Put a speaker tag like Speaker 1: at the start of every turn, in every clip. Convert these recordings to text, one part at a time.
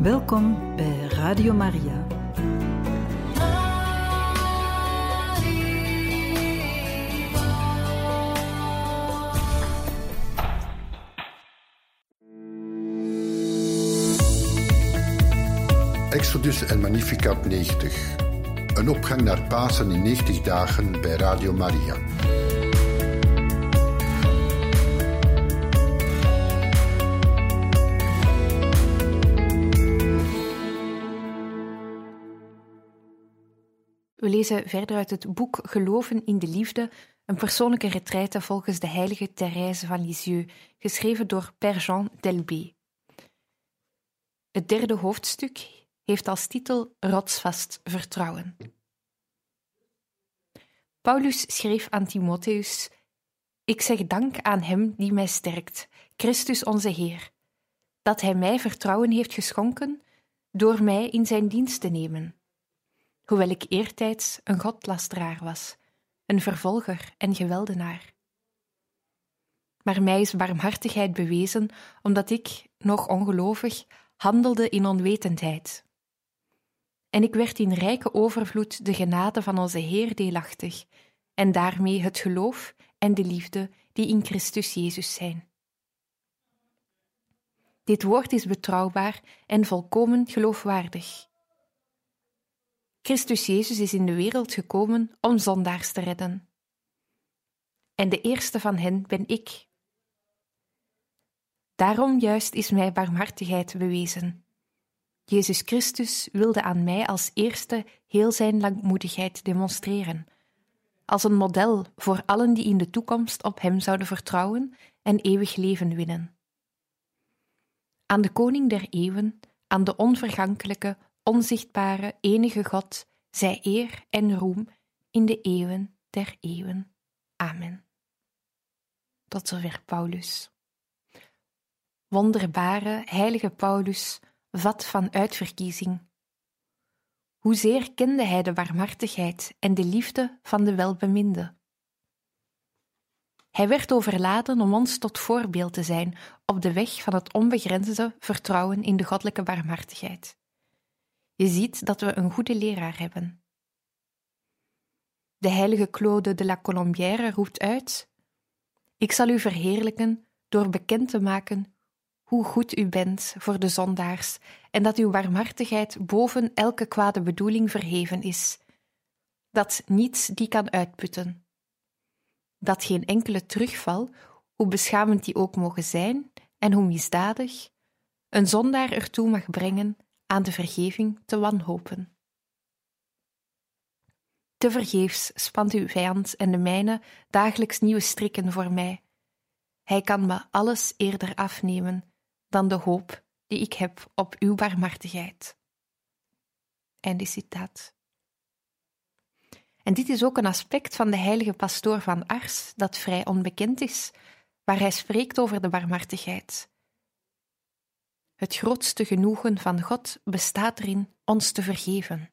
Speaker 1: Welkom bij Radio Maria.
Speaker 2: Exodus en Magnificat 90. Een opgang naar Pasen in 90 dagen bij Radio Maria.
Speaker 3: Verder uit het boek Geloven in de Liefde, een persoonlijke retraite volgens de heilige Thérèse van Lisieux, geschreven door Père Jean Delbé. Het derde hoofdstuk heeft als titel Rotsvast vertrouwen. Paulus schreef aan Timotheus: Ik zeg dank aan Hem die mij sterkt, Christus onze Heer, dat Hij mij vertrouwen heeft geschonken door mij in Zijn dienst te nemen hoewel ik eertijds een godlasteraar was, een vervolger en geweldenaar. Maar mij is barmhartigheid bewezen, omdat ik, nog ongelovig, handelde in onwetendheid. En ik werd in rijke overvloed de genade van onze Heer deelachtig, en daarmee het geloof en de liefde die in Christus Jezus zijn. Dit woord is betrouwbaar en volkomen geloofwaardig. Christus Jezus is in de wereld gekomen om zondaars te redden. En de eerste van hen ben ik. Daarom juist is mij barmhartigheid bewezen. Jezus Christus wilde aan mij als eerste heel zijn langmoedigheid demonstreren, als een model voor allen die in de toekomst op Hem zouden vertrouwen en eeuwig leven winnen. Aan de Koning der Eeuwen, aan de onvergankelijke, onzichtbare, enige God, zij eer en roem in de eeuwen der eeuwen. Amen. Tot zover Paulus. Wonderbare, heilige Paulus, vat van uitverkiezing. Hoezeer kende hij de barmhartigheid en de liefde van de welbeminde. Hij werd overladen om ons tot voorbeeld te zijn op de weg van het onbegrensde vertrouwen in de goddelijke barmhartigheid. Je ziet dat we een goede leraar hebben. De heilige Claude de la Colombière roept uit: Ik zal u verheerlijken door bekend te maken hoe goed u bent voor de zondaars en dat uw barmhartigheid boven elke kwade bedoeling verheven is, dat niets die kan uitputten. Dat geen enkele terugval, hoe beschamend die ook mogen zijn en hoe misdadig, een zondaar ertoe mag brengen aan de vergeving te wanhopen. Te vergeefs spant uw vijand en de mijne dagelijks nieuwe strikken voor mij. Hij kan me alles eerder afnemen dan de hoop die ik heb op uw barmhartigheid. Citaat. En dit is ook een aspect van de heilige pastoor van Ars dat vrij onbekend is, waar hij spreekt over de barmhartigheid. Het grootste genoegen van God bestaat erin ons te vergeven.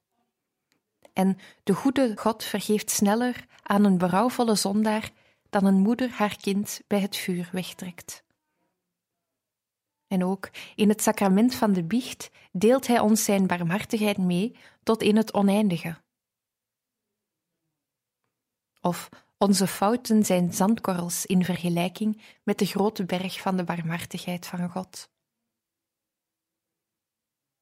Speaker 3: En de goede God vergeeft sneller aan een berouwvolle zondaar dan een moeder haar kind bij het vuur wegtrekt. En ook in het sacrament van de biecht deelt Hij ons Zijn barmhartigheid mee tot in het oneindige. Of onze fouten zijn zandkorrels in vergelijking met de grote berg van de barmhartigheid van God.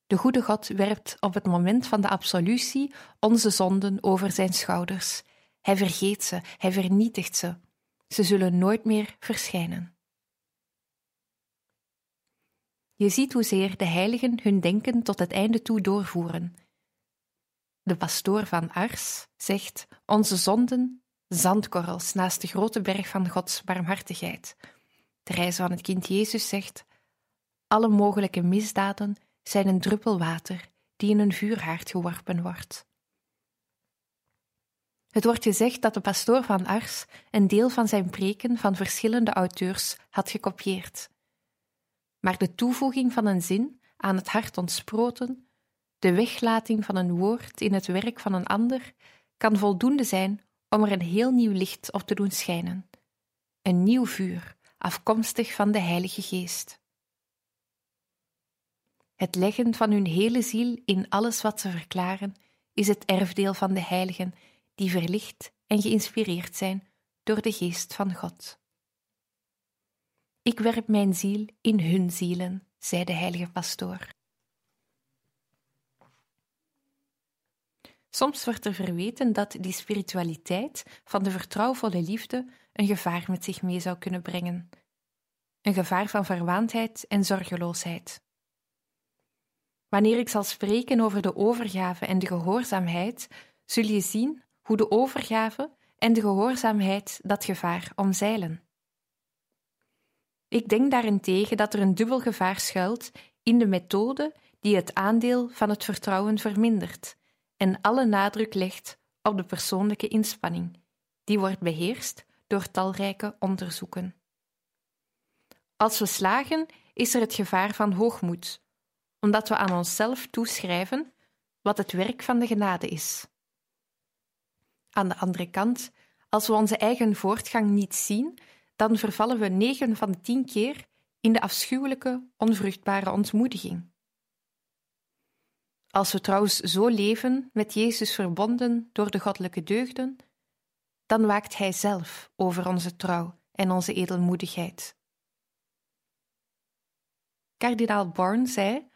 Speaker 3: De goede God werpt op het moment van de absolutie onze zonden over zijn schouders. Hij vergeet ze, hij vernietigt ze. Ze zullen nooit meer verschijnen. Je ziet hoezeer de heiligen hun denken tot het einde toe doorvoeren. De pastoor van Ars zegt: Onze zonden, zandkorrels naast de grote berg van Gods barmhartigheid. De reis van het kind Jezus zegt: Alle mogelijke misdaden zijn een druppel water die in een vuurhaard geworpen wordt. Het wordt gezegd dat de pastoor van Ars een deel van zijn preken van verschillende auteurs had gekopieerd. Maar de toevoeging van een zin aan het hart ontsproten, de weglating van een woord in het werk van een ander, kan voldoende zijn om er een heel nieuw licht op te doen schijnen. Een nieuw vuur, afkomstig van de Heilige Geest. Het leggen van hun hele ziel in alles wat ze verklaren, is het erfdeel van de heiligen, die verlicht en geïnspireerd zijn door de geest van God. Ik werp mijn ziel in hun zielen, zei de heilige pastoor. Soms wordt er verweten dat die spiritualiteit van de vertrouwvolle liefde een gevaar met zich mee zou kunnen brengen. Een gevaar van verwaandheid en zorgeloosheid. Wanneer ik zal spreken over de overgave en de gehoorzaamheid, zul je zien hoe de overgave en de gehoorzaamheid dat gevaar omzeilen. Ik denk daarentegen dat er een dubbel gevaar schuilt in de methode die het aandeel van het vertrouwen vermindert en alle nadruk legt op de persoonlijke inspanning, die wordt beheerst door talrijke onderzoeken. Als we slagen, is er het gevaar van hoogmoed, omdat we aan onszelf toeschrijven wat het werk van de genade is. Aan de andere kant, als we onze eigen voortgang niet zien, dan vervallen we negen van de tien keer in de afschuwelijke, onvruchtbare ontmoediging. Als we trouwens zo leven, met Jezus verbonden door de goddelijke deugden, dan waakt Hij zelf over onze trouw en onze edelmoedigheid. Kardinaal Born zei: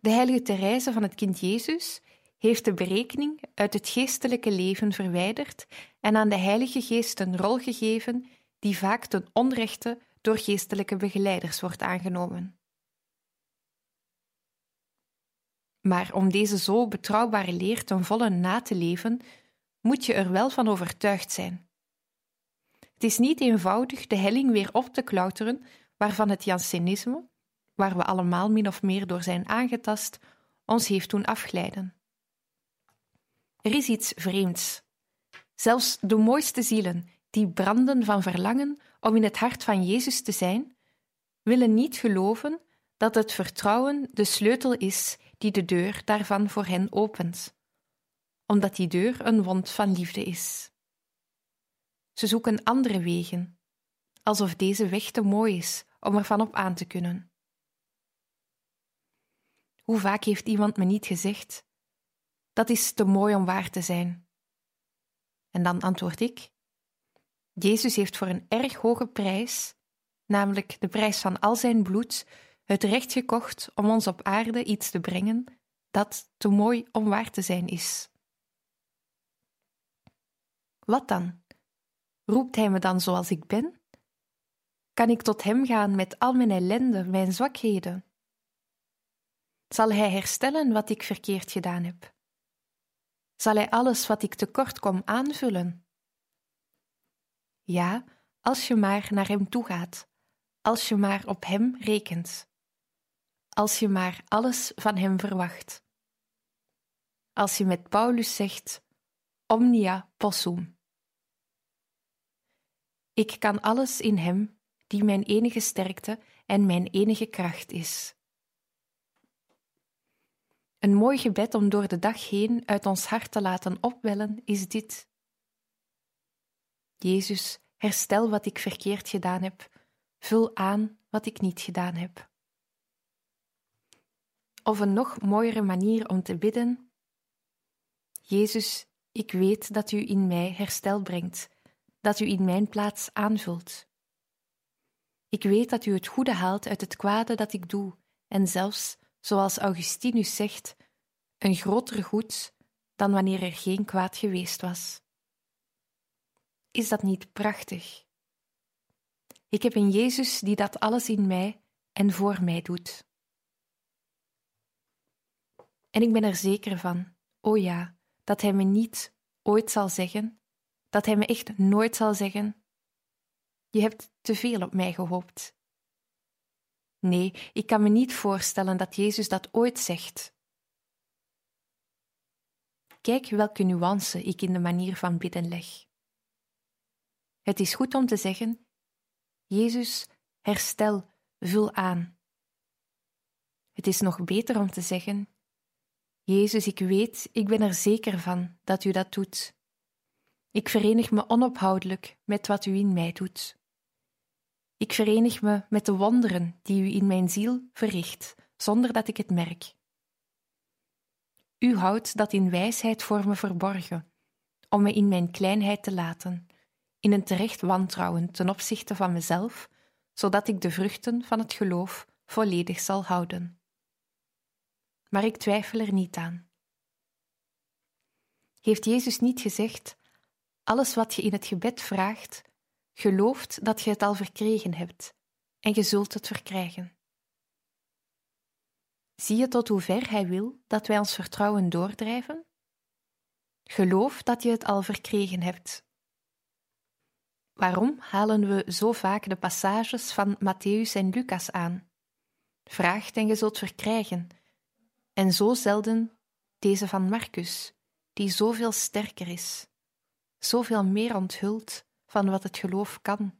Speaker 3: De heilige Therese van het kind Jezus heeft de berekening uit het geestelijke leven verwijderd en aan de Heilige Geest een rol gegeven die vaak ten onrechte door geestelijke begeleiders wordt aangenomen. Maar om deze zo betrouwbare leer ten volle na te leven, moet je er wel van overtuigd zijn. Het is niet eenvoudig de helling weer op te klauteren waarvan het Jansenisme, waar we allemaal min of meer door zijn aangetast, ons heeft doen afglijden. Er is iets vreemds. Zelfs de mooiste zielen, die branden van verlangen om in het hart van Jezus te zijn, willen niet geloven dat het vertrouwen de sleutel is die de deur daarvan voor hen opent, omdat die deur een wond van liefde is. Ze zoeken andere wegen, alsof deze weg te mooi is om ervan op aan te kunnen. Hoe vaak heeft iemand me niet gezegd: Dat is te mooi om waar te zijn? En dan antwoord ik: Jezus heeft voor een erg hoge prijs, namelijk de prijs van al zijn bloed, het recht gekocht om ons op aarde iets te brengen dat te mooi om waar te zijn is. Wat dan? Roept Hij me dan zoals ik ben? Kan ik tot Hem gaan met al mijn ellende, mijn zwakheden? Zal Hij herstellen wat ik verkeerd gedaan heb? Zal Hij alles wat ik tekort kom aanvullen? Ja, als je maar naar Hem toegaat, als je maar op Hem rekent als je maar alles van Hem verwacht. Als je met Paulus zegt: Omnia possum. Ik kan alles in Hem die mijn enige sterkte en mijn enige kracht is. Een mooi gebed om door de dag heen uit ons hart te laten opwellen is dit. Jezus, herstel wat ik verkeerd gedaan heb, vul aan wat ik niet gedaan heb. Of een nog mooiere manier om te bidden: Jezus, ik weet dat u in mij herstel brengt, dat u in mijn plaats aanvult. Ik weet dat u het goede haalt uit het kwade dat ik doe, en zelfs, zoals Augustinus zegt, een groter goed dan wanneer er geen kwaad geweest was. Is dat niet prachtig? Ik heb een Jezus die dat alles in mij en voor mij doet. En ik ben er zeker van, o oh ja, dat Hij me niet ooit zal zeggen, dat Hij me echt nooit zal zeggen: Je hebt te veel op mij gehoopt. Nee, ik kan me niet voorstellen dat Jezus dat ooit zegt. Kijk welke nuance ik in de manier van bidden leg. Het is goed om te zeggen: Jezus, herstel, vul aan. Het is nog beter om te zeggen: Jezus, ik weet, ik ben er zeker van dat u dat doet. Ik verenig me onophoudelijk met wat u in mij doet. Ik verenig me met de wonderen die u in mijn ziel verricht, zonder dat ik het merk. U houdt dat in wijsheid voor me verborgen, om me in mijn kleinheid te laten, in een terecht wantrouwen ten opzichte van mezelf, zodat ik de vruchten van het geloof volledig zal houden. Maar ik twijfel er niet aan. Heeft Jezus niet gezegd: Alles wat je in het gebed vraagt, gelooft dat je het al verkregen hebt, en je zult het verkrijgen? Zie je tot hoe ver Hij wil dat wij ons vertrouwen doordrijven? Geloof dat je het al verkregen hebt. Waarom halen we zo vaak de passages van Matthäus en Lucas aan? Vraagt en je zult verkrijgen, en zo zelden deze van Marcus, die zoveel sterker is, zoveel meer onthult van wat het geloof kan,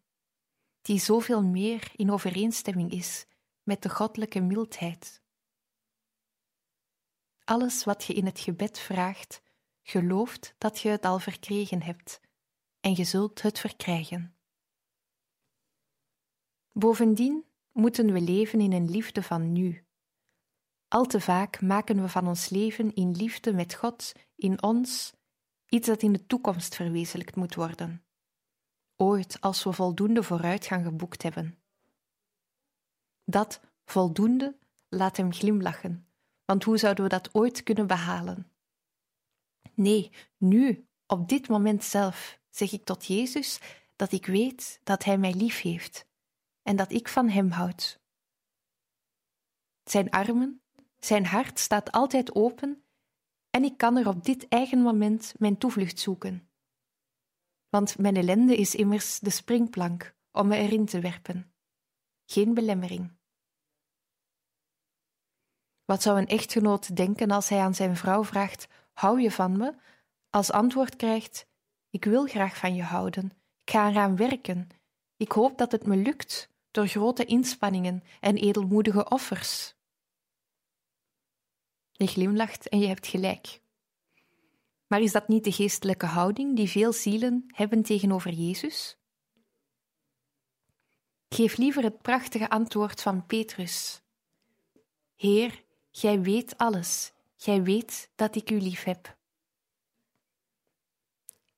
Speaker 3: die zoveel meer in overeenstemming is met de goddelijke mildheid. Alles wat je in het gebed vraagt, gelooft dat je het al verkregen hebt, en je zult het verkrijgen. Bovendien moeten we leven in een liefde van nu. Al te vaak maken we van ons leven in liefde met God, in ons, iets dat in de toekomst verwezenlijkt moet worden. Ooit als we voldoende vooruitgang geboekt hebben. Dat voldoende laat hem glimlachen want hoe zouden we dat ooit kunnen behalen? Nee, nu, op dit moment zelf, zeg ik tot Jezus dat ik weet dat Hij mij lief heeft en dat ik van Hem houd. Zijn armen, zijn hart staat altijd open en ik kan er op dit eigen moment mijn toevlucht zoeken. Want mijn ellende is immers de springplank om me erin te werpen, geen belemmering. Wat zou een echtgenoot denken als hij aan zijn vrouw vraagt: Hou je van me? Als antwoord krijgt: Ik wil graag van je houden. Ik ga eraan werken. Ik hoop dat het me lukt door grote inspanningen en edelmoedige offers. Je glimlacht en je hebt gelijk. Maar is dat niet de geestelijke houding die veel zielen hebben tegenover Jezus? Geef liever het prachtige antwoord van Petrus: Heer, Gij weet alles, gij weet dat ik u lief heb.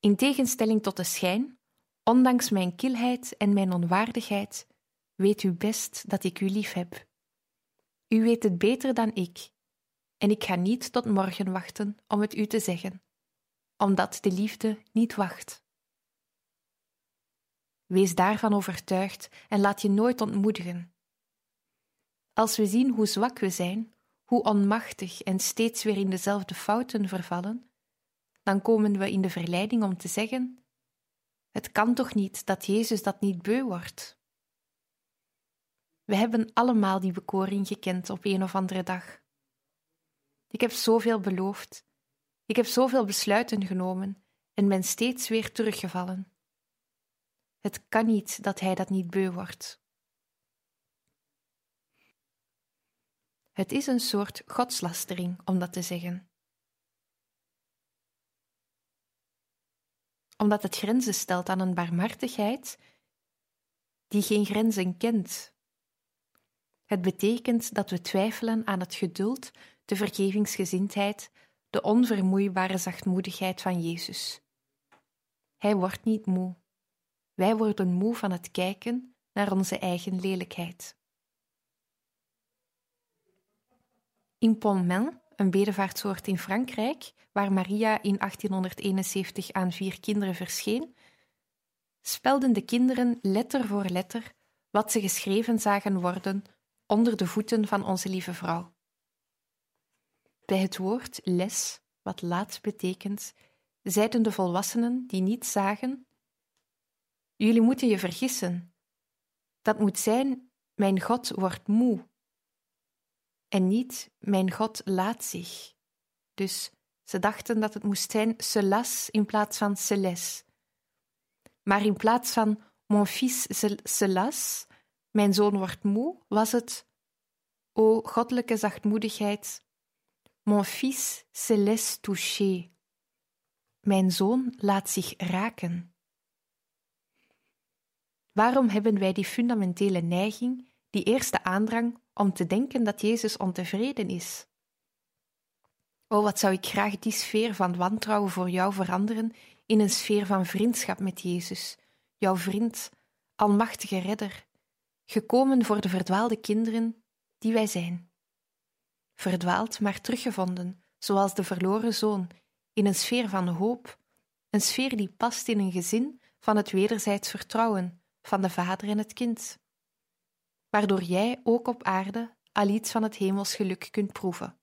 Speaker 3: In tegenstelling tot de schijn, ondanks mijn kilheid en mijn onwaardigheid, weet u best dat ik u lief heb. U weet het beter dan ik, en ik ga niet tot morgen wachten om het u te zeggen, omdat de liefde niet wacht. Wees daarvan overtuigd en laat je nooit ontmoedigen. Als we zien hoe zwak we zijn, hoe onmachtig en steeds weer in dezelfde fouten vervallen, dan komen we in de verleiding om te zeggen: Het kan toch niet dat Jezus dat niet beu wordt? We hebben allemaal die bekoring gekend op een of andere dag. Ik heb zoveel beloofd, ik heb zoveel besluiten genomen en ben steeds weer teruggevallen. Het kan niet dat Hij dat niet beu wordt. Het is een soort godslastering om dat te zeggen. Omdat het grenzen stelt aan een barmhartigheid die geen grenzen kent. Het betekent dat we twijfelen aan het geduld, de vergevingsgezindheid, de onvermoeibare zachtmoedigheid van Jezus. Hij wordt niet moe. Wij worden moe van het kijken naar onze eigen lelijkheid. In Pontmain, een bedevaartsoord in Frankrijk, waar Maria in 1871 aan vier kinderen verscheen, spelden de kinderen letter voor letter wat ze geschreven zagen worden onder de voeten van onze lieve vrouw. Bij het woord les, wat laat betekent, zeiden de volwassenen die niet zagen: Jullie moeten je vergissen. Dat moet zijn: Mijn God wordt moe en niet mijn God laat zich. Dus ze dachten dat het moest zijn selas in plaats van seles. Maar in plaats van mon fils selas, mijn zoon wordt moe, was het O goddelijke zachtmoedigheid, mon fils se laisse toucher. Mijn zoon laat zich raken. Waarom hebben wij die fundamentele neiging die eerste aandrang om te denken dat Jezus ontevreden is. Oh, wat zou ik graag die sfeer van wantrouwen voor jou veranderen in een sfeer van vriendschap met Jezus, jouw vriend, almachtige redder, gekomen voor de verdwaalde kinderen die wij zijn. Verdwaald, maar teruggevonden, zoals de verloren zoon, in een sfeer van hoop, een sfeer die past in een gezin van het wederzijds vertrouwen van de vader en het kind, waardoor jij ook op aarde al iets van het hemels geluk kunt proeven.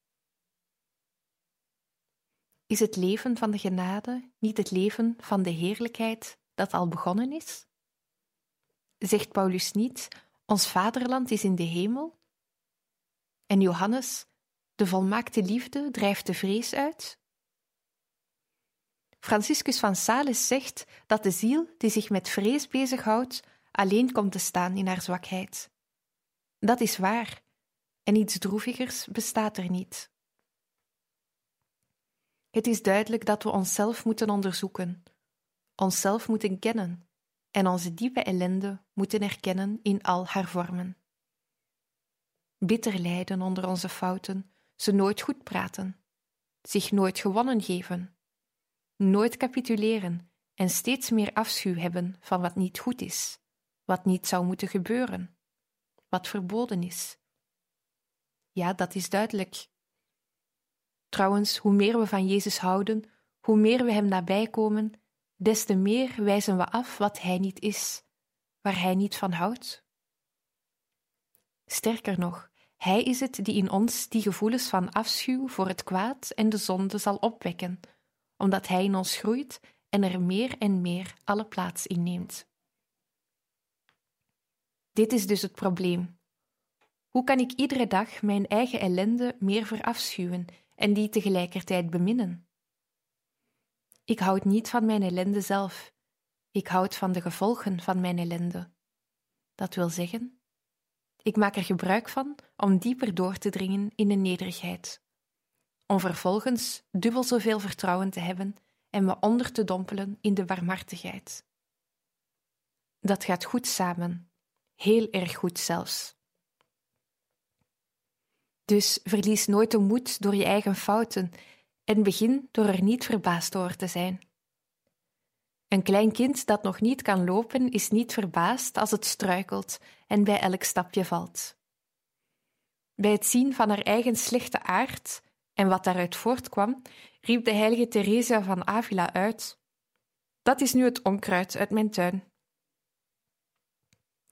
Speaker 3: Is het leven van de genade niet het leven van de heerlijkheid dat al begonnen is? Zegt Paulus niet: Ons vaderland is in de hemel? En Johannes: De volmaakte liefde drijft de vrees uit? Franciscus van Sales zegt dat de ziel die zich met vrees bezighoudt, alleen komt te staan in haar zwakheid. Dat is waar, en iets droevigers bestaat er niet. Het is duidelijk dat we onszelf moeten onderzoeken, onszelf moeten kennen en onze diepe ellende moeten erkennen in al haar vormen. Bitter lijden onder onze fouten, ze nooit goed praten, zich nooit gewonnen geven, nooit capituleren en steeds meer afschuw hebben van wat niet goed is, wat niet zou moeten gebeuren, wat verboden is. Ja, dat is duidelijk. Trouwens, hoe meer we van Jezus houden, hoe meer we Hem nabij komen, des te meer wijzen we af wat Hij niet is, waar Hij niet van houdt. Sterker nog, Hij is het die in ons die gevoelens van afschuw voor het kwaad en de zonde zal opwekken, omdat Hij in ons groeit en er meer en meer alle plaats inneemt. Dit is dus het probleem. Hoe kan ik iedere dag mijn eigen ellende meer verafschuwen en die tegelijkertijd beminnen. Ik houd niet van mijn ellende zelf, ik houd van de gevolgen van mijn ellende. Dat wil zeggen, ik maak er gebruik van om dieper door te dringen in de nederigheid, om vervolgens dubbel zoveel vertrouwen te hebben en me onder te dompelen in de barmhartigheid. Dat gaat goed samen, heel erg goed zelfs. Dus verlies nooit de moed door je eigen fouten en begin door er niet verbaasd over te zijn. Een klein kind dat nog niet kan lopen is niet verbaasd als het struikelt en bij elk stapje valt. Bij het zien van haar eigen slechte aard en wat daaruit voortkwam, riep de heilige Theresia van Avila uit: Dat is nu het onkruid uit mijn tuin.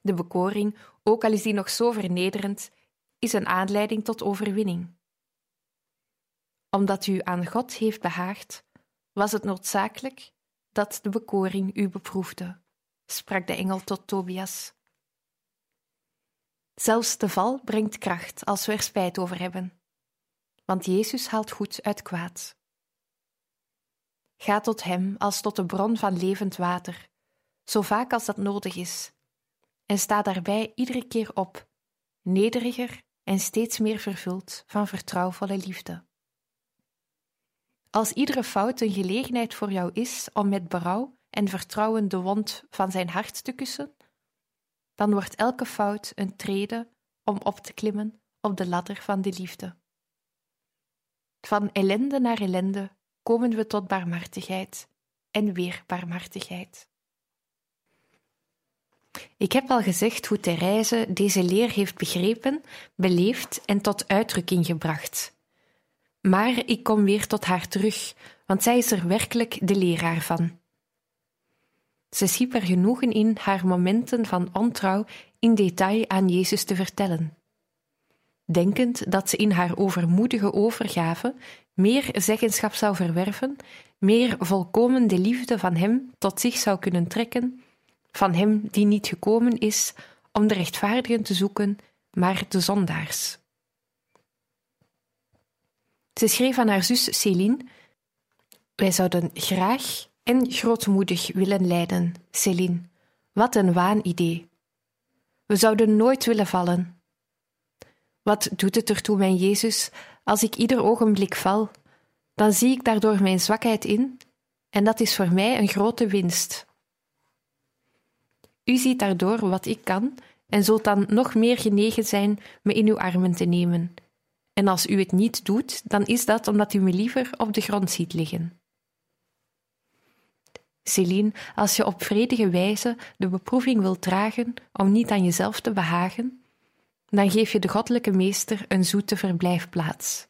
Speaker 3: De bekoring, ook al is die nog zo vernederend, is een aanleiding tot overwinning. Omdat u aan God heeft behaagd, was het noodzakelijk dat de bekoring u beproefde, sprak de engel tot Tobias. Zelfs de val brengt kracht als we er spijt over hebben, want Jezus haalt goed uit kwaad. Ga tot Hem als tot de bron van levend water, zo vaak als dat nodig is, en sta daarbij iedere keer op, nederiger en steeds meer vervuld van vertrouwvolle liefde. Als iedere fout een gelegenheid voor jou is om met berouw en vertrouwen de wond van zijn hart te kussen, dan wordt elke fout een trede om op te klimmen op de ladder van de liefde. Van ellende naar ellende komen we tot barmhartigheid en weer barmhartigheid. Ik heb al gezegd hoe Therese deze leer heeft begrepen, beleefd en tot uitdrukking gebracht. Maar ik kom weer tot haar terug, want zij is er werkelijk de leraar van. Ze schiep er genoegen in haar momenten van ontrouw in detail aan Jezus te vertellen. Denkend dat ze in haar overmoedige overgave meer zeggenschap zou verwerven, meer volkomen de liefde van hem tot zich zou kunnen trekken van hem die niet gekomen is om de rechtvaardigen te zoeken, maar de zondaars. Ze schreef aan haar zus Céline: Wij zouden graag en grootmoedig willen lijden, Céline. Wat een waanidee. We zouden nooit willen vallen. Wat doet het ertoe, mijn Jezus, als ik ieder ogenblik val? Dan zie ik daardoor mijn zwakheid in, en dat is voor mij een grote winst. U ziet daardoor wat ik kan en zult dan nog meer genegen zijn me in uw armen te nemen. En als u het niet doet, dan is dat omdat u me liever op de grond ziet liggen. Celine, als je op vredige wijze de beproeving wilt dragen om niet aan jezelf te behagen, dan geef je de goddelijke meester een zoete verblijfplaats.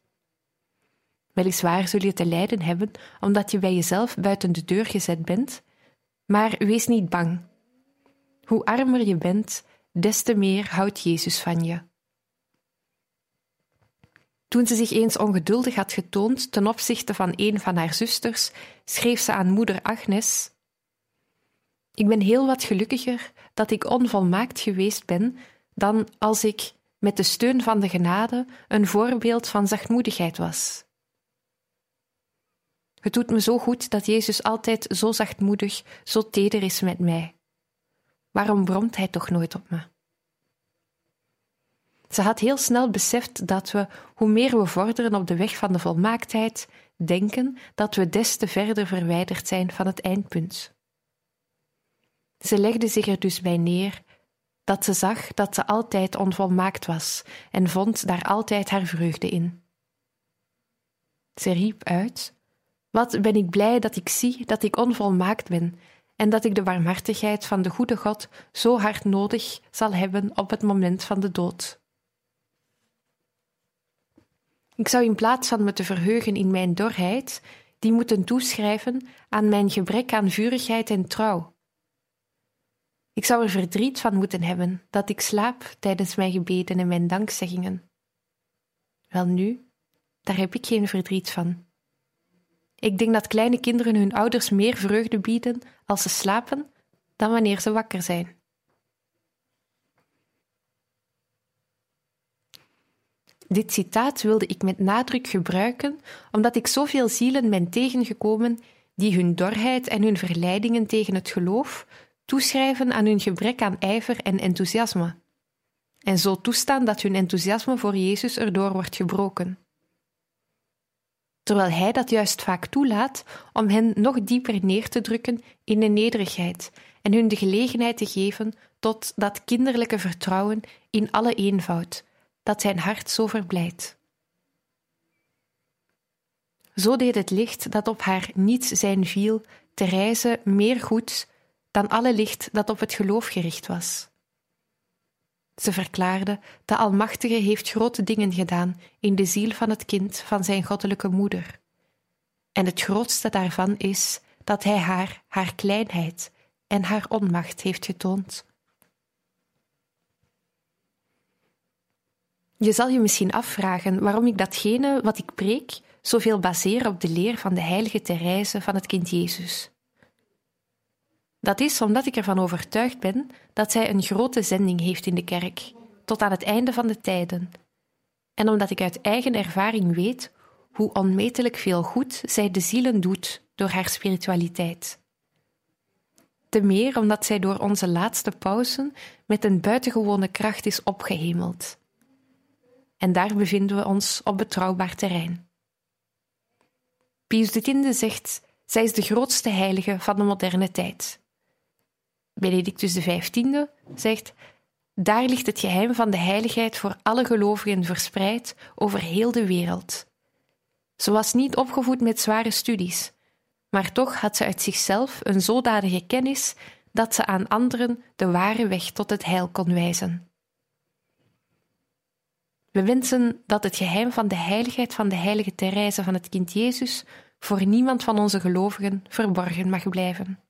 Speaker 3: Weliswaar zul je te lijden hebben omdat je bij jezelf buiten de deur gezet bent, maar wees niet bang. Hoe armer je bent, des te meer houdt Jezus van je. Toen ze zich eens ongeduldig had getoond ten opzichte van een van haar zusters, schreef ze aan moeder Agnes: Ik ben heel wat gelukkiger dat ik onvolmaakt geweest ben dan als ik, met de steun van de genade, een voorbeeld van zachtmoedigheid was. Het doet me zo goed dat Jezus altijd zo zachtmoedig, zo teder is met mij. Waarom bromt hij toch nooit op me? Ze had heel snel beseft dat we, hoe meer we vorderen op de weg van de volmaaktheid, denken dat we des te verder verwijderd zijn van het eindpunt. Ze legde zich er dus bij neer dat ze zag dat ze altijd onvolmaakt was en vond daar altijd haar vreugde in. Ze riep uit: Wat ben ik blij dat ik zie dat ik onvolmaakt ben en dat ik de barmhartigheid van de goede God zo hard nodig zal hebben op het moment van de dood. Ik zou in plaats van me te verheugen in mijn dorheid, die moeten toeschrijven aan mijn gebrek aan vurigheid en trouw. Ik zou er verdriet van moeten hebben dat ik slaap tijdens mijn gebeden en mijn dankzeggingen. Welnu, daar heb ik geen verdriet van. Ik denk dat kleine kinderen hun ouders meer vreugde bieden als ze slapen dan wanneer ze wakker zijn. Dit citaat wilde ik met nadruk gebruiken, omdat ik zoveel zielen ben tegengekomen die hun dorheid en hun verleidingen tegen het geloof toeschrijven aan hun gebrek aan ijver en enthousiasme, en zo toestaan dat hun enthousiasme voor Jezus erdoor wordt gebroken. Terwijl Hij dat juist vaak toelaat om hen nog dieper neer te drukken in de nederigheid en hun de gelegenheid te geven tot dat kinderlijke vertrouwen in alle eenvoud dat zijn hart zo verblijdt. Zo deed het licht dat op haar niets zijn viel, Therese meer goed dan alle licht dat op het geloof gericht was. Ze verklaarde: De Almachtige heeft grote dingen gedaan in de ziel van het kind van zijn goddelijke moeder. En het grootste daarvan is dat hij haar haar kleinheid en haar onmacht heeft getoond. Je zal je misschien afvragen waarom ik datgene wat ik preek zoveel baseer op de leer van de heilige Therese van het kind Jezus. Dat is omdat ik ervan overtuigd ben dat zij een grote zending heeft in de kerk, tot aan het einde van de tijden, en omdat ik uit eigen ervaring weet hoe onmetelijk veel goed zij de zielen doet door haar spiritualiteit. Te meer omdat zij door onze laatste pauzen met een buitengewone kracht is opgehemeld en daar bevinden we ons op betrouwbaar terrein. Pius X zegt: zij is de grootste heilige van de moderne tijd. Benedictus XV zegt: daar ligt het geheim van de heiligheid voor alle gelovigen verspreid over heel de wereld. Ze was niet opgevoed met zware studies, maar toch had ze uit zichzelf een zodanige kennis dat ze aan anderen de ware weg tot het heil kon wijzen. We wensen dat het geheim van de heiligheid van de heilige Therese van het kind Jezus voor niemand van onze gelovigen verborgen mag blijven.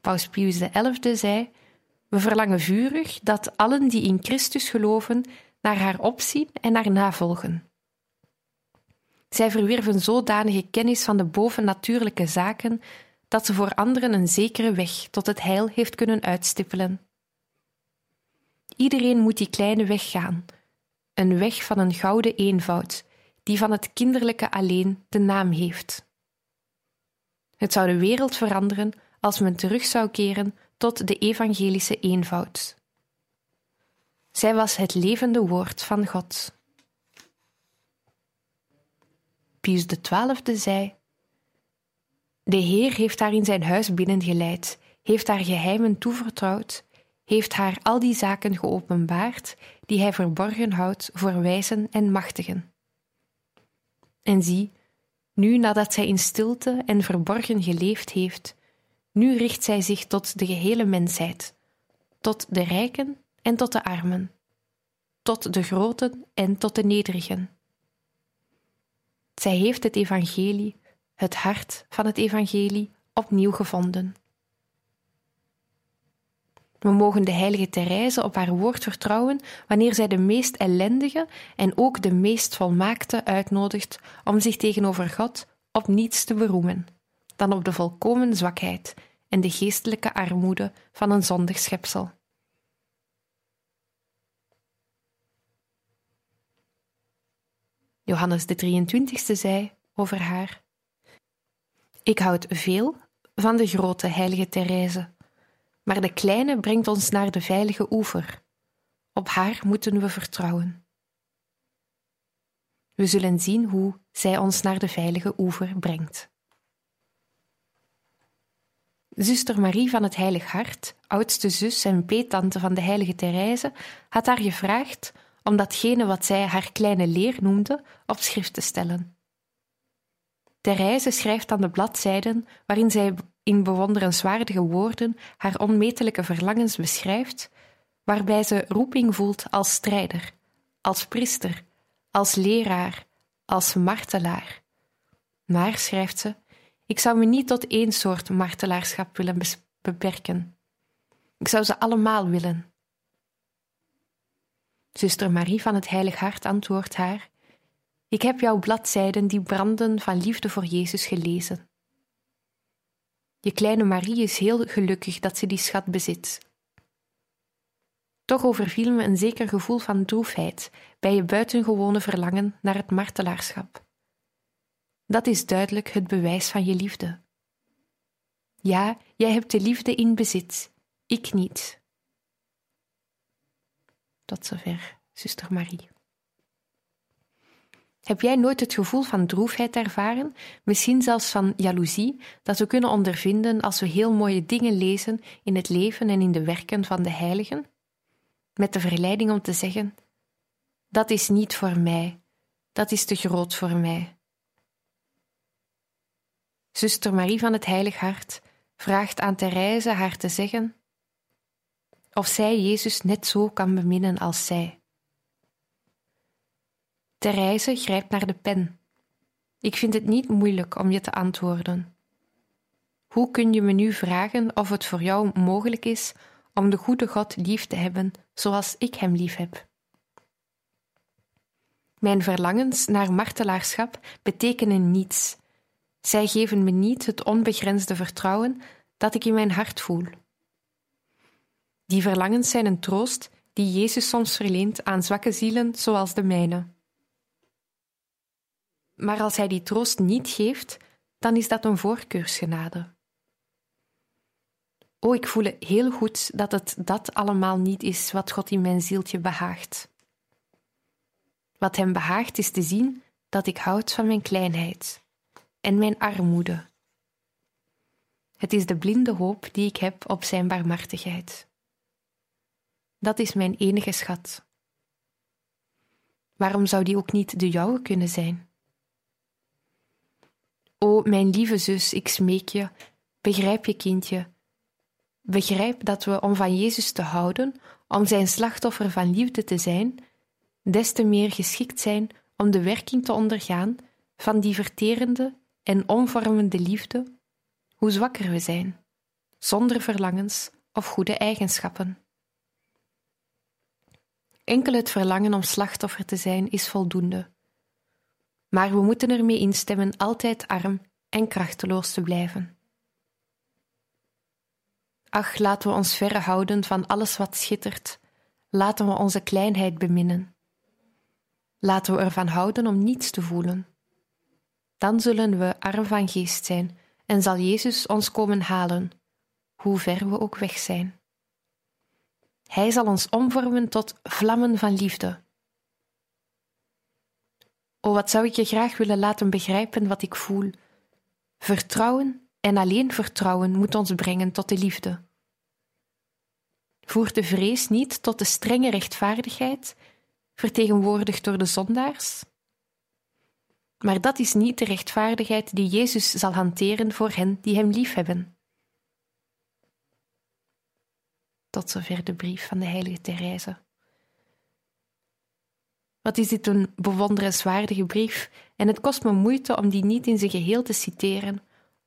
Speaker 3: Paus Pius XI zei: We verlangen vurig dat allen die in Christus geloven naar haar opzien en haar navolgen. Zij verwierven zodanige kennis van de bovennatuurlijke zaken dat ze voor anderen een zekere weg tot het heil heeft kunnen uitstippelen. Iedereen moet die kleine weg gaan, een weg van een gouden eenvoud, die van het kinderlijke alleen de naam heeft. Het zou de wereld veranderen als men terug zou keren tot de evangelische eenvoud. Zij was het levende woord van God. Pius XII zei: De Heer heeft haar in zijn huis binnengeleid, heeft haar geheimen toevertrouwd, heeft haar al die zaken geopenbaard die hij verborgen houdt voor wijzen en machtigen. En zie, nu nadat zij in stilte en verborgen geleefd heeft, nu richt zij zich tot de gehele mensheid, tot de rijken en tot de armen, tot de groten en tot de nederigen. Zij heeft het evangelie, het hart van het evangelie, opnieuw gevonden. We mogen de heilige Therese op haar woord vertrouwen wanneer zij de meest ellendige en ook de meest volmaakte uitnodigt om zich tegenover God op niets te beroemen dan op de volkomen zwakheid en de geestelijke armoede van een zondig schepsel. Johannes de 23ste zei over haar: Ik houd veel van de grote heilige Therese maar de kleine brengt ons naar de veilige oever. Op haar moeten we vertrouwen. We zullen zien hoe zij ons naar de veilige oever brengt. Zuster Marie van het Heilig Hart, oudste zus en peetante van de heilige Therese, had haar gevraagd om datgene wat zij haar kleine leer noemde op schrift te stellen. Therese schrijft aan de bladzijden waarin zij in bewonderenswaardige woorden haar onmetelijke verlangens beschrijft, waarbij ze roeping voelt als strijder, als priester, als leraar, als martelaar. Maar, schrijft ze, ik zou me niet tot één soort martelaarschap willen beperken. Ik zou ze allemaal willen. Zuster Marie van het Heilig Hart antwoordt haar: Ik heb jouw bladzijden die branden van liefde voor Jezus gelezen. Je kleine Marie is heel gelukkig dat ze die schat bezit. Toch overviel me een zeker gevoel van droefheid bij je buitengewone verlangen naar het martelaarschap. Dat is duidelijk het bewijs van je liefde. Ja, jij hebt de liefde in bezit, ik niet. Tot zover, zuster Marie. Heb jij nooit het gevoel van droefheid ervaren, misschien zelfs van jaloezie, dat we kunnen ondervinden als we heel mooie dingen lezen in het leven en in de werken van de heiligen? Met de verleiding om te zeggen: Dat is niet voor mij, dat is te groot voor mij. Zuster Marie van het Heilig Hart vraagt aan Therese haar te zeggen of zij Jezus net zo kan beminnen als zij. Therese grijpt naar de pen. Ik vind het niet moeilijk om je te antwoorden. Hoe kun je me nu vragen of het voor jou mogelijk is om de goede God lief te hebben zoals ik hem lief heb? Mijn verlangens naar martelaarschap betekenen niets. Zij geven me niet het onbegrensde vertrouwen dat ik in mijn hart voel. Die verlangens zijn een troost die Jezus soms verleent aan zwakke zielen zoals de mijne. Maar als hij die troost niet geeft, dan is dat een voorkeursgenade. O, ik voel heel goed dat het dat allemaal niet is wat God in mijn zieltje behaagt. Wat hem behaagt is te zien dat ik houd van mijn kleinheid en mijn armoede. Het is de blinde hoop die ik heb op zijn barmhartigheid. Dat is mijn enige schat. Waarom zou die ook niet de jouwe kunnen zijn? O, mijn lieve zus, ik smeek je, begrijp je, kindje. Begrijp dat we om van Jezus te houden, om zijn slachtoffer van liefde te zijn, des te meer geschikt zijn om de werking te ondergaan van die verterende en omvormende liefde, hoe zwakker we zijn, zonder verlangens of goede eigenschappen. Enkel het verlangen om slachtoffer te zijn is voldoende maar we moeten ermee instemmen altijd arm en krachteloos te blijven. Ach, laten we ons verre houden van alles wat schittert, laten we onze kleinheid beminnen. Laten we ervan houden om niets te voelen. Dan zullen we arm van geest zijn en zal Jezus ons komen halen, hoe ver we ook weg zijn. Hij zal ons omvormen tot vlammen van liefde Oh, wat zou ik je graag willen laten begrijpen wat ik voel. Vertrouwen En alleen vertrouwen moet ons brengen tot de liefde. Voert de vrees niet tot de strenge rechtvaardigheid, vertegenwoordigd door de zondaars? Maar dat is niet de rechtvaardigheid die Jezus zal hanteren voor hen die Hem liefhebben. Tot zover de brief van de heilige Therese. Wat is dit een bewonderenswaardige brief, en het kost me moeite om die niet in zijn geheel te citeren,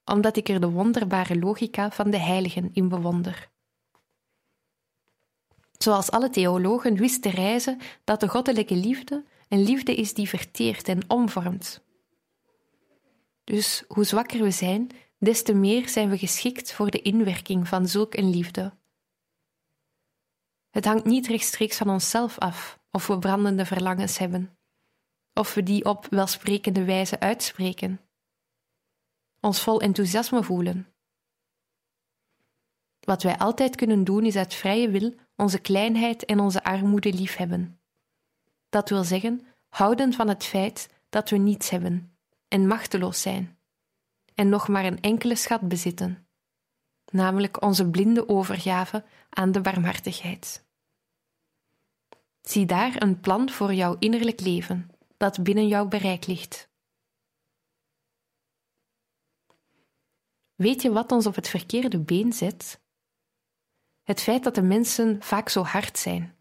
Speaker 3: omdat ik er de wonderbare logica van de heiligen in bewonder. Zoals alle theologen wist Therese dat de goddelijke liefde een liefde is die verteert en omvormt. Dus hoe zwakker we zijn, des te meer zijn we geschikt voor de inwerking van zulk een liefde. Het hangt niet rechtstreeks van onszelf af of we brandende verlangens hebben, of we die op welsprekende wijze uitspreken, ons vol enthousiasme voelen. Wat wij altijd kunnen doen is uit vrije wil onze kleinheid en onze armoede liefhebben. Dat wil zeggen, houden van het feit dat we niets hebben en machteloos zijn, en nog maar een enkele schat bezitten, namelijk onze blinde overgave aan de barmhartigheid. Zie daar een plan voor jouw innerlijk leven, dat binnen jouw bereik ligt. Weet je wat ons op het verkeerde been zet? Het feit dat de mensen vaak zo hard zijn.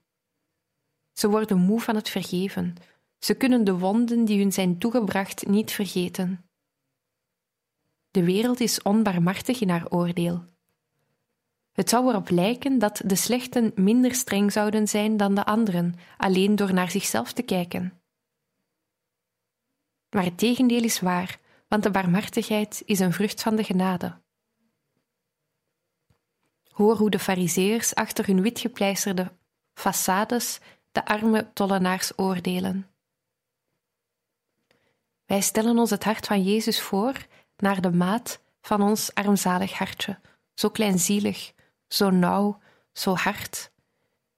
Speaker 3: Ze worden moe van het vergeven. Ze kunnen de wonden die hun zijn toegebracht niet vergeten. De wereld is onbarmhartig in haar oordeel. Het zou erop lijken dat de slechten minder streng zouden zijn dan de anderen, alleen door naar zichzelf te kijken. Maar het tegendeel is waar, want de barmhartigheid is een vrucht van de genade. Hoor hoe de fariseërs achter hun witgepleisterde façades de arme tollenaars oordelen. Wij stellen ons het hart van Jezus voor naar de maat van ons armzalig hartje, zo kleinzielig, zo nauw, zo hard.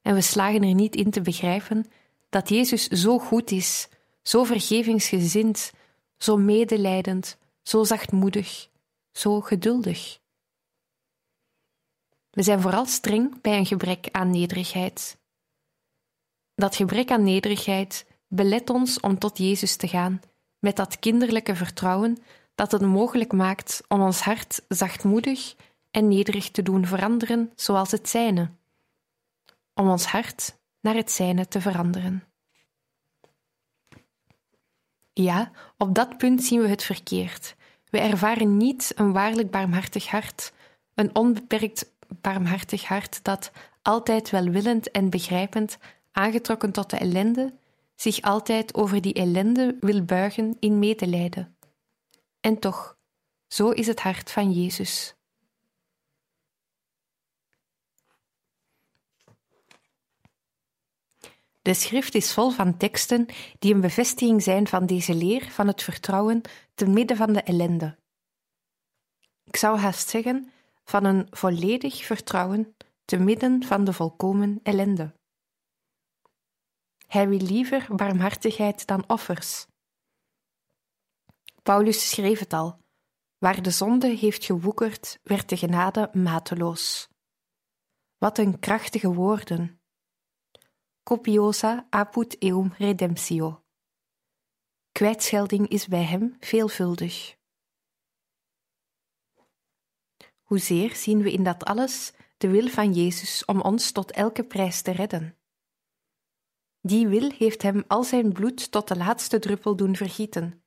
Speaker 3: En we slagen er niet in te begrijpen dat Jezus zo goed is, zo vergevingsgezind, zo medelijdend, zo zachtmoedig, zo geduldig. We zijn vooral streng bij een gebrek aan nederigheid. Dat gebrek aan nederigheid belet ons om tot Jezus te gaan, met dat kinderlijke vertrouwen dat het mogelijk maakt om ons hart zachtmoedig en nederig te doen veranderen zoals het zijne, om ons hart naar het zijne te veranderen. Ja, op dat punt zien we het verkeerd. We ervaren niet een waarlijk barmhartig hart, een onbeperkt barmhartig hart dat, altijd welwillend en begrijpend, aangetrokken tot de ellende, zich altijd over die ellende wil buigen in medelijden. En toch, zo is het hart van Jezus. De schrift is vol van teksten die een bevestiging zijn van deze leer van het vertrouwen te midden van de ellende. Ik zou haast zeggen van een volledig vertrouwen te midden van de volkomen ellende. Hij wil liever barmhartigheid dan offers. Paulus schreef het al: waar de zonde heeft gewoekerd, werd de genade mateloos. Wat een krachtige woorden! Copiosa apud eum redemptio. Kwijtschelding is bij hem veelvuldig. Hoezeer zien we in dat alles de wil van Jezus om ons tot elke prijs te redden. Die wil heeft hem al zijn bloed tot de laatste druppel doen vergieten,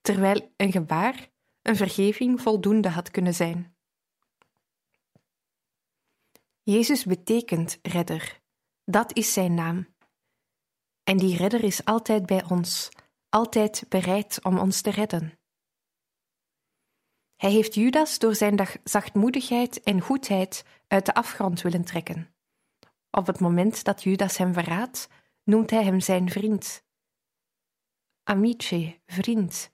Speaker 3: terwijl een gebaar, een vergeving voldoende had kunnen zijn. Jezus betekent redder, dat is zijn naam. En die redder is altijd bij ons, altijd bereid om ons te redden. Hij heeft Judas door zijn zachtmoedigheid en goedheid uit de afgrond willen trekken. Op het moment dat Judas hem verraadt, noemt hij hem zijn vriend. Amice, vriend,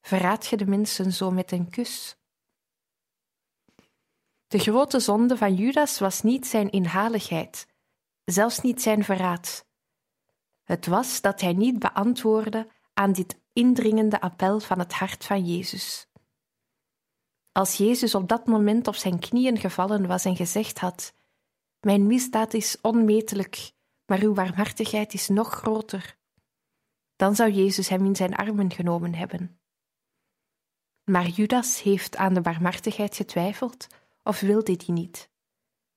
Speaker 3: verraad je de mensen zo met een kus? De grote zonde van Judas was niet zijn inhaligheid, zelfs niet zijn verraad. Het was dat hij niet beantwoordde aan dit indringende appel van het hart van Jezus. Als Jezus op dat moment op zijn knieën gevallen was en gezegd had: Mijn misdaad is onmetelijk, maar uw barmhartigheid is nog groter, dan zou Jezus hem in zijn armen genomen hebben. Maar Judas heeft aan de barmhartigheid getwijfeld of wilde die niet.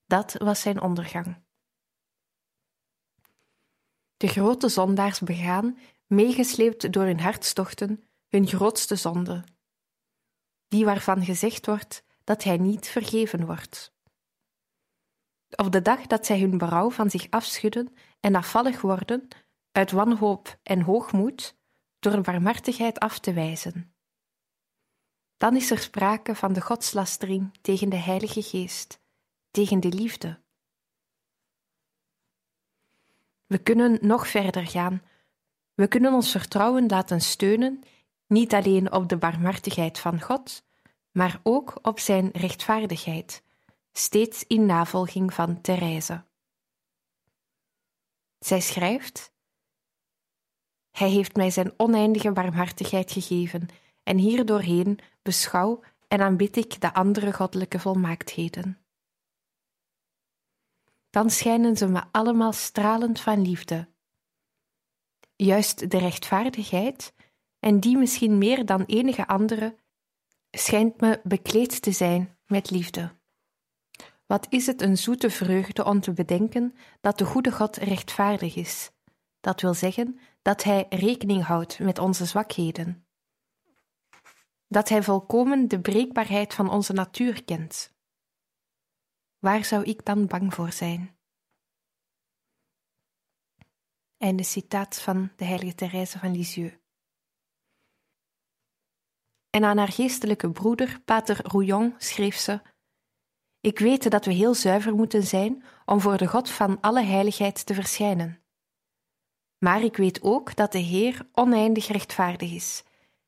Speaker 3: Dat was zijn ondergang. De grote zondaars begaan, meegesleept door hun hartstochten, hun grootste zonde, die waarvan gezegd wordt dat hij niet vergeven wordt. Op de dag dat zij hun berouw van zich afschudden en afvallig worden, uit wanhoop en hoogmoed, door barmhartigheid af te wijzen. Dan is er sprake van de godslastering tegen de Heilige Geest, tegen de liefde. We kunnen nog verder gaan. We kunnen ons vertrouwen laten steunen, niet alleen op de barmhartigheid van God, maar ook op Zijn rechtvaardigheid, steeds in navolging van Therese. Zij schrijft: Hij heeft mij Zijn oneindige barmhartigheid gegeven, en hierdoorheen beschouw en aanbid ik de andere goddelijke volmaaktheden dan schijnen ze me allemaal stralend van liefde. Juist de rechtvaardigheid, en die misschien meer dan enige andere, schijnt me bekleed te zijn met liefde. Wat is het een zoete vreugde om te bedenken dat de goede God rechtvaardig is, dat wil zeggen dat Hij rekening houdt met onze zwakheden, dat Hij volkomen de breekbaarheid van onze natuur kent Waar zou ik dan bang voor zijn? Einde citaat van de heilige Therese van Lisieux. En aan haar geestelijke broeder, pater Rouillon, schreef ze: Ik weet dat we heel zuiver moeten zijn om voor de God van alle heiligheid te verschijnen. Maar ik weet ook dat de Heer oneindig rechtvaardig is,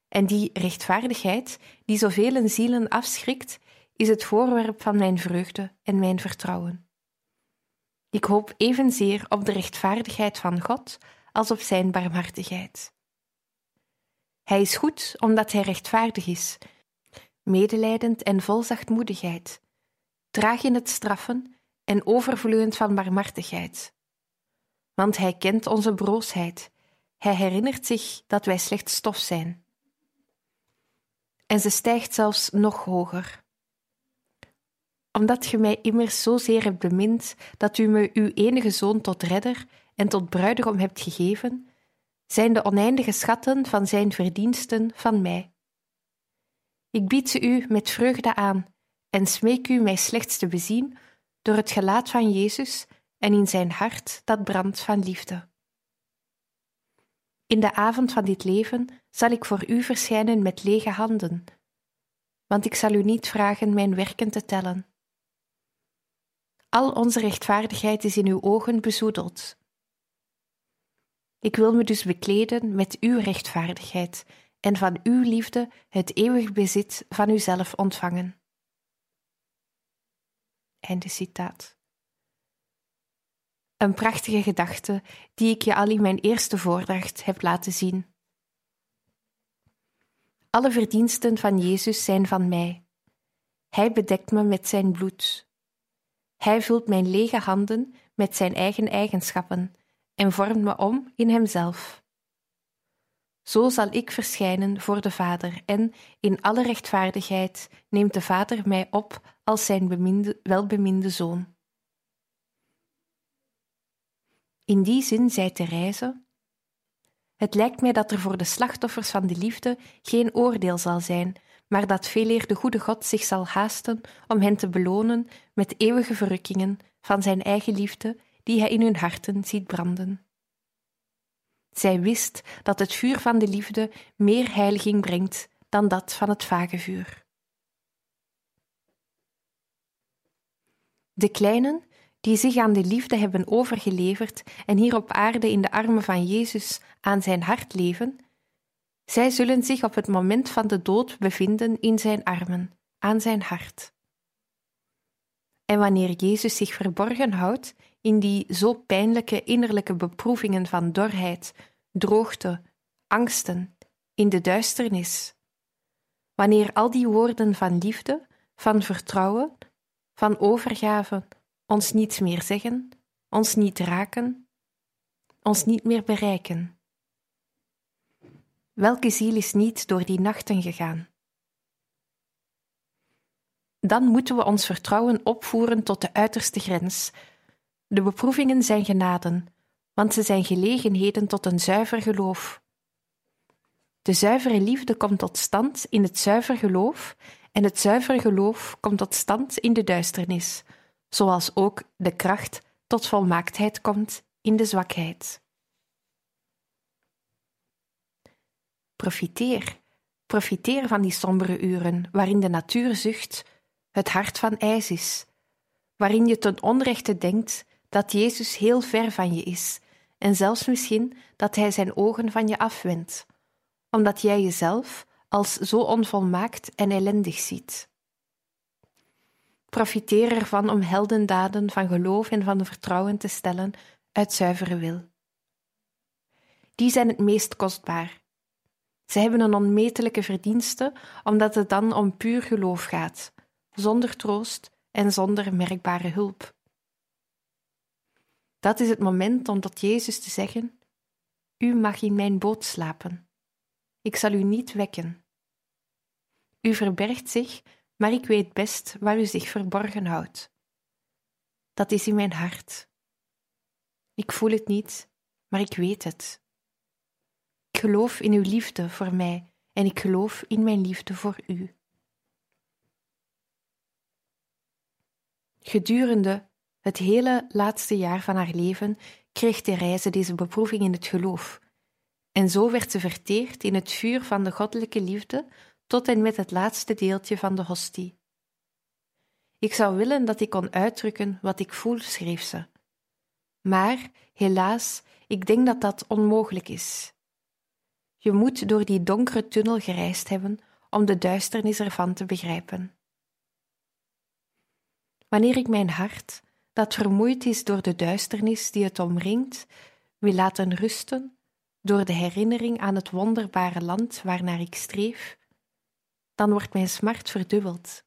Speaker 3: en die rechtvaardigheid, die zoveel zielen afschrikt, is het voorwerp van mijn vreugde en mijn vertrouwen. Ik hoop evenzeer op de rechtvaardigheid van God als op Zijn barmhartigheid. Hij is goed omdat Hij rechtvaardig is, medelijdend en vol zachtmoedigheid, traag in het straffen en overvloeiend van barmhartigheid. Want Hij kent onze broosheid, Hij herinnert zich dat wij slechts stof zijn. En ze stijgt zelfs nog hoger omdat ge mij immers zozeer hebt bemind dat u me uw enige zoon tot redder en tot bruidegom hebt gegeven, zijn de oneindige schatten van zijn verdiensten van mij. Ik bied ze u met vreugde aan en smeek u mij slechts te bezien door het gelaat van Jezus en in zijn hart dat brandt van liefde. In de avond van dit leven zal ik voor u verschijnen met lege handen, want ik zal u niet vragen mijn werken te tellen. Al onze rechtvaardigheid is in uw ogen bezoedeld. Ik wil me dus bekleden met uw rechtvaardigheid en van uw liefde het eeuwig bezit van uzelf ontvangen. Einde citaat. Een prachtige gedachte die ik je al in mijn eerste voordracht heb laten zien. Alle verdiensten van Jezus zijn van mij. Hij bedekt me met zijn bloed. Hij vult mijn lege handen met zijn eigen eigenschappen en vormt me om in Hemzelf. Zo zal ik verschijnen voor de Vader en in alle rechtvaardigheid neemt de Vader mij op als zijn beminde, welbeminde zoon. In die zin zei Therese: Het lijkt mij dat er voor de slachtoffers van de liefde geen oordeel zal zijn, maar dat veeleer de goede God zich zal haasten om hen te belonen met eeuwige verrukkingen van zijn eigen liefde die hij in hun harten ziet branden. Zij wist dat het vuur van de liefde meer heiliging brengt dan dat van het vage vuur. De kleinen, die zich aan de liefde hebben overgeleverd en hier op aarde in de armen van Jezus aan zijn hart leven, zij zullen zich op het moment van de dood bevinden in zijn armen, aan zijn hart. En wanneer Jezus zich verborgen houdt in die zo pijnlijke innerlijke beproevingen van dorheid, droogte, angsten, in de duisternis, wanneer al die woorden van liefde, van vertrouwen, van overgave ons niets meer zeggen, ons niet raken, ons niet meer bereiken. Welke ziel is niet door die nachten gegaan? Dan moeten we ons vertrouwen opvoeren tot de uiterste grens. De beproevingen zijn genaden, want ze zijn gelegenheden tot een zuiver geloof. De zuivere liefde komt tot stand in het zuiver geloof, en het zuivere geloof komt tot stand in de duisternis, zoals ook de kracht tot volmaaktheid komt in de zwakheid. Profiteer, profiteer van die sombere uren waarin de natuur zucht, het hart van ijs is, waarin je ten onrechte denkt dat Jezus heel ver van je is en zelfs misschien dat Hij zijn ogen van je afwendt, omdat jij jezelf als zo onvolmaakt en ellendig ziet. Profiteer ervan om heldendaden van geloof en van vertrouwen te stellen uit zuivere wil. Die zijn het meest kostbaar. Ze hebben een onmetelijke verdienste, omdat het dan om puur geloof gaat, zonder troost en zonder merkbare hulp. Dat is het moment om tot Jezus te zeggen: U mag in mijn boot slapen. Ik zal u niet wekken. U verbergt zich, maar ik weet best waar u zich verborgen houdt. Dat is in mijn hart. Ik voel het niet, maar ik weet het. Ik geloof in uw liefde voor mij en ik geloof in mijn liefde voor u. Gedurende het hele laatste jaar van haar leven kreeg Therese deze beproeving in het geloof. En zo werd ze verteerd in het vuur van de goddelijke liefde tot en met het laatste deeltje van de hostie. Ik zou willen dat ik kon uitdrukken wat ik voel, schreef ze. Maar, helaas, ik denk dat dat onmogelijk is. Je moet door die donkere tunnel gereisd hebben om de duisternis ervan te begrijpen. Wanneer ik mijn hart, dat vermoeid is door de duisternis die het omringt, wil laten rusten door de herinnering aan het wonderbare land waarnaar ik streef, dan wordt mijn smart verdubbeld.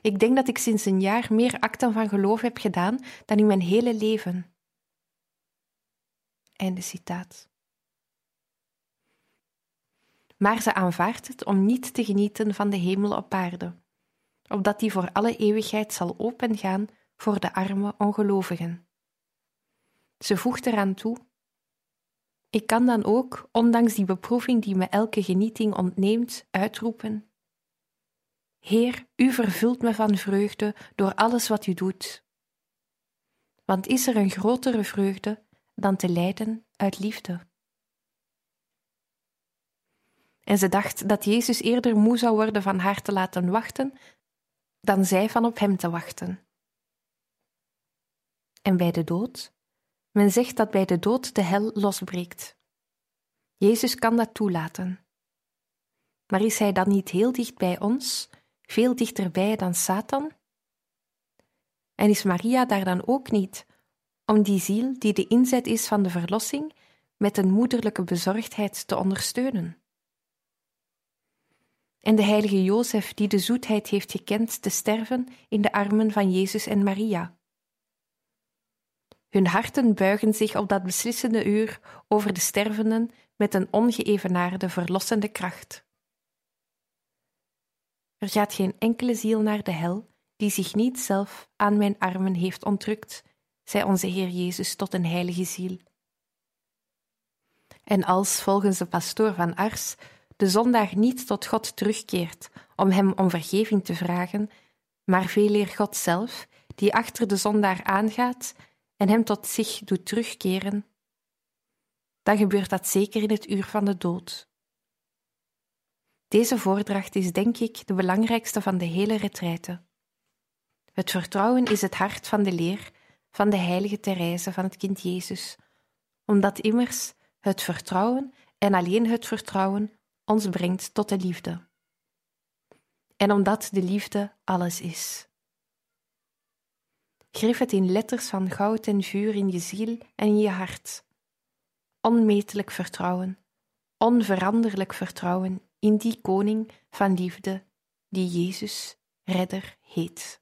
Speaker 3: Ik denk dat ik sinds een jaar meer acten van geloof heb gedaan dan in mijn hele leven. Einde citaat. Maar ze aanvaardt het om niet te genieten van de hemel op aarde, opdat die voor alle eeuwigheid zal opengaan voor de arme ongelovigen. Ze voegt eraan toe: Ik kan dan ook, ondanks die beproeving die me elke genieting ontneemt, uitroepen: Heer, u vervult me van vreugde door alles wat u doet. Want is er een grotere vreugde dan te lijden uit liefde? En ze dacht dat Jezus eerder moe zou worden van haar te laten wachten dan zij van op hem te wachten. En bij de dood? Men zegt dat bij de dood de hel losbreekt. Jezus kan dat toelaten. Maar is hij dan niet heel dicht bij ons, veel dichterbij dan Satan? En is Maria daar dan ook niet, om die ziel die de inzet is van de verlossing met een moederlijke bezorgdheid te ondersteunen? En de heilige Jozef die de zoetheid heeft gekend te sterven in de armen van Jezus en Maria. Hun harten buigen zich op dat beslissende uur over de stervenden met een ongeëvenaarde verlossende kracht. Er gaat geen enkele ziel naar de hel die zich niet zelf aan mijn armen heeft ontrukt, zei onze Heer Jezus tot een heilige ziel. En als, volgens de pastoor van Ars, de zondaar niet tot God terugkeert om hem om vergeving te vragen, maar veeleer God zelf, die achter de zondaar aangaat en hem tot zich doet terugkeren, dan gebeurt dat zeker in het uur van de dood. Deze voordracht is denk ik de belangrijkste van de hele retraite. Het vertrouwen is het hart van de leer van de heilige Therese van het kind Jezus, omdat immers het vertrouwen en alleen het vertrouwen ons brengt tot de liefde. En omdat de liefde alles is. Grif het in letters van goud en vuur in je ziel en in je hart. Onmetelijk vertrouwen, onveranderlijk vertrouwen in die koning van liefde die Jezus redder heet.